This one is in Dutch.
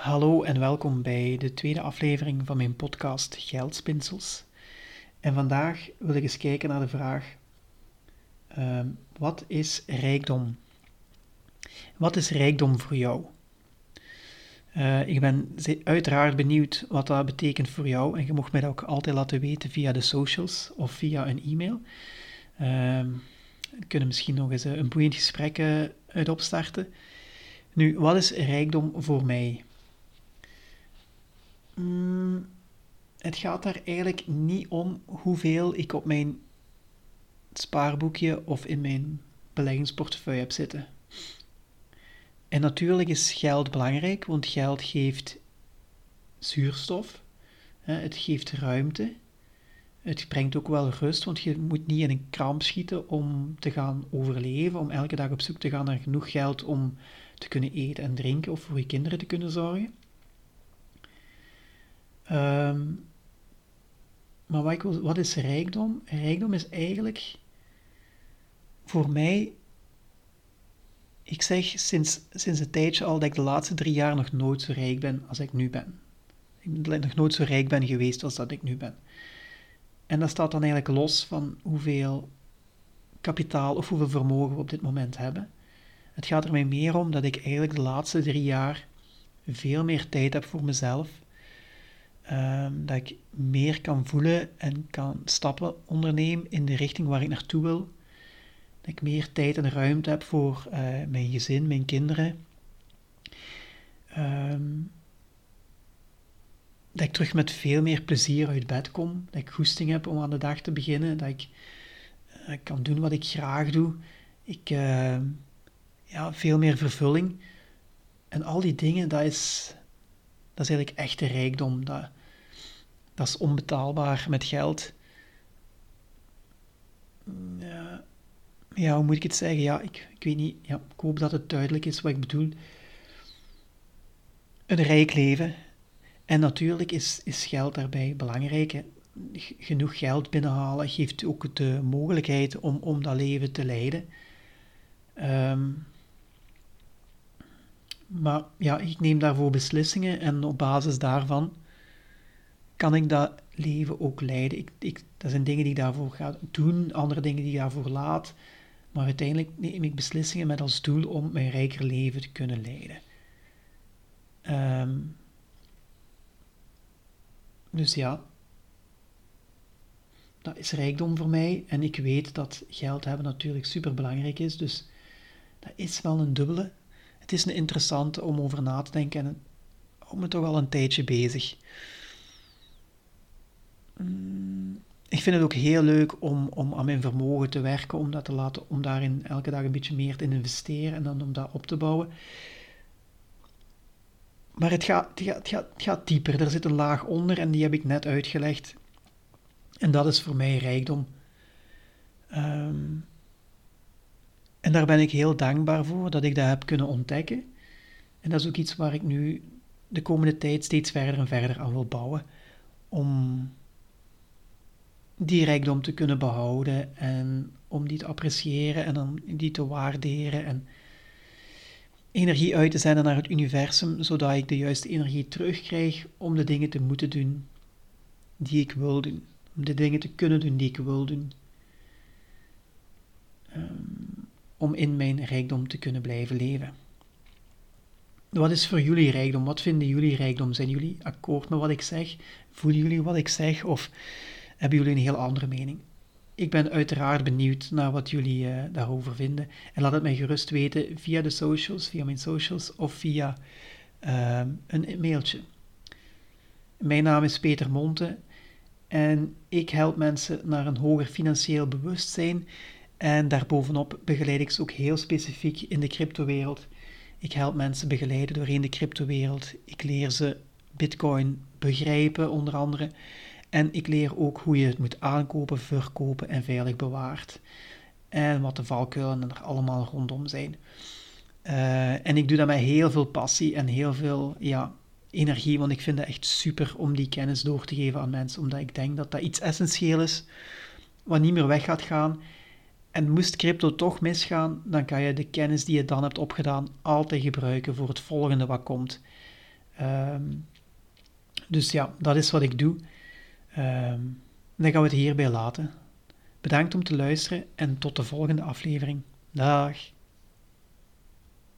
Hallo en welkom bij de tweede aflevering van mijn podcast Geldspinsels. En vandaag wil ik eens kijken naar de vraag: ehm, wat is rijkdom? Wat is rijkdom voor jou? Uh, ik ben uiteraard benieuwd wat dat betekent voor jou en je mocht mij dat ook altijd laten weten via de socials of via een e-mail. Uh, we kunnen misschien nog eens een boeiend gesprek uh, uit opstarten. Nu, wat is rijkdom voor mij? Het gaat daar eigenlijk niet om hoeveel ik op mijn spaarboekje of in mijn beleggingsportefeuille heb zitten. En natuurlijk is geld belangrijk, want geld geeft zuurstof, het geeft ruimte, het brengt ook wel rust, want je moet niet in een kramp schieten om te gaan overleven, om elke dag op zoek te gaan naar genoeg geld om te kunnen eten en drinken of voor je kinderen te kunnen zorgen. Ehm, maar wat, wat is rijkdom? Rijkdom is eigenlijk voor mij, ik zeg sinds, sinds een tijdje al dat ik de laatste drie jaar nog nooit zo rijk ben als ik nu ben. Ik ben nog nooit zo rijk ben geweest als dat ik nu ben. En dat staat dan eigenlijk los van hoeveel kapitaal of hoeveel vermogen we op dit moment hebben. Het gaat er mij meer om dat ik eigenlijk de laatste drie jaar veel meer tijd heb voor mezelf Ehm, dat ik meer kan voelen en kan stappen ondernemen in de richting waar ik naartoe wil. Dat ik meer tijd en ruimte heb voor uh, mijn gezin, mijn kinderen. Ehm, dat ik terug met veel meer plezier uit bed kom. Dat ik goesting heb om aan de dag te beginnen. Dat ik uh, kan doen wat ik graag doe. Ik, uh, ja, veel meer vervulling. En al die dingen, dat is, dat is eigenlijk echte rijkdom. Dat, dat is onbetaalbaar met geld. Ja, ja, hoe moet ik het zeggen? Ja, ik, ik weet niet. Ja, ik hoop dat het duidelijk is wat ik bedoel. Een rijk leven. En natuurlijk is, is geld daarbij belangrijk. Genoeg geld binnenhalen geeft ook de mogelijkheid om, om dat leven te leiden. Um, maar ja, ik neem daarvoor beslissingen en op basis daarvan kan ik dat leven ook leiden. Ik, ik, dat zijn dingen die ik daarvoor ga doen, andere dingen die ik daarvoor laat. Maar uiteindelijk neem ik beslissingen met als doel om mijn rijker leven te kunnen leiden. Um, dus ja, dat is rijkdom voor mij. En ik weet dat geld hebben natuurlijk super belangrijk is. Dus dat is wel een dubbele. Het is een interessante om over na te denken en om me toch al een tijdje bezig. Mm, ik vind het ook heel leuk om, om aan mijn vermogen te werken, om, dat te laten, om daarin elke dag een beetje meer te investeren en dan om dat op te bouwen. Maar het gaat, het, gaat, het, gaat, het gaat dieper. Er zit een laag onder en die heb ik net uitgelegd. En dat is voor mij rijkdom. Um, en daar ben ik heel dankbaar voor dat ik dat heb kunnen ontdekken. En dat is ook iets waar ik nu de komende tijd steeds verder en verder aan wil bouwen. Om die rijkdom te kunnen behouden en om die te appreciëren en om die te waarderen en energie uit te zenden naar het universum, zodat ik de juiste energie terugkrijg om de dingen te moeten doen die ik wil doen, om de dingen te kunnen doen die ik wil doen, um, om in mijn rijkdom te kunnen blijven leven. Wat is voor jullie rijkdom? Wat vinden jullie rijkdom? Zijn jullie akkoord met wat ik zeg? Voelen jullie wat ik zeg? Of hebben jullie een heel andere mening. Ik ben uiteraard benieuwd naar wat jullie uh, daarover vinden. En laat het mij gerust weten via de socials, via mijn socials of via uh, een mailtje. Mijn naam is Peter Monte en ik help mensen naar een hoger financieel bewustzijn. En daarbovenop begeleid ik ze ook heel specifiek in de cryptowereld. Ik help mensen begeleiden doorheen de cryptowereld. Ik leer ze Bitcoin begrijpen, onder andere. En ik leer ook hoe je het moet aankopen, verkopen en veilig bewaart. En wat de valkuilen er allemaal rondom zijn. Uh, en ik doe dat met heel veel passie en heel veel ja, energie, want ik vind het echt super om die kennis door te geven aan mensen, omdat ik denk dat dat iets essentieel is, wat niet meer weg gaat gaan. En moest crypto toch misgaan, dan kan je de kennis die je dan hebt opgedaan altijd gebruiken voor het volgende wat komt. Ehm, dus ja, dat is wat ik doe. Ehm, dan gaan we het hierbij laten. Bedankt om te luisteren en tot de volgende aflevering. Dag.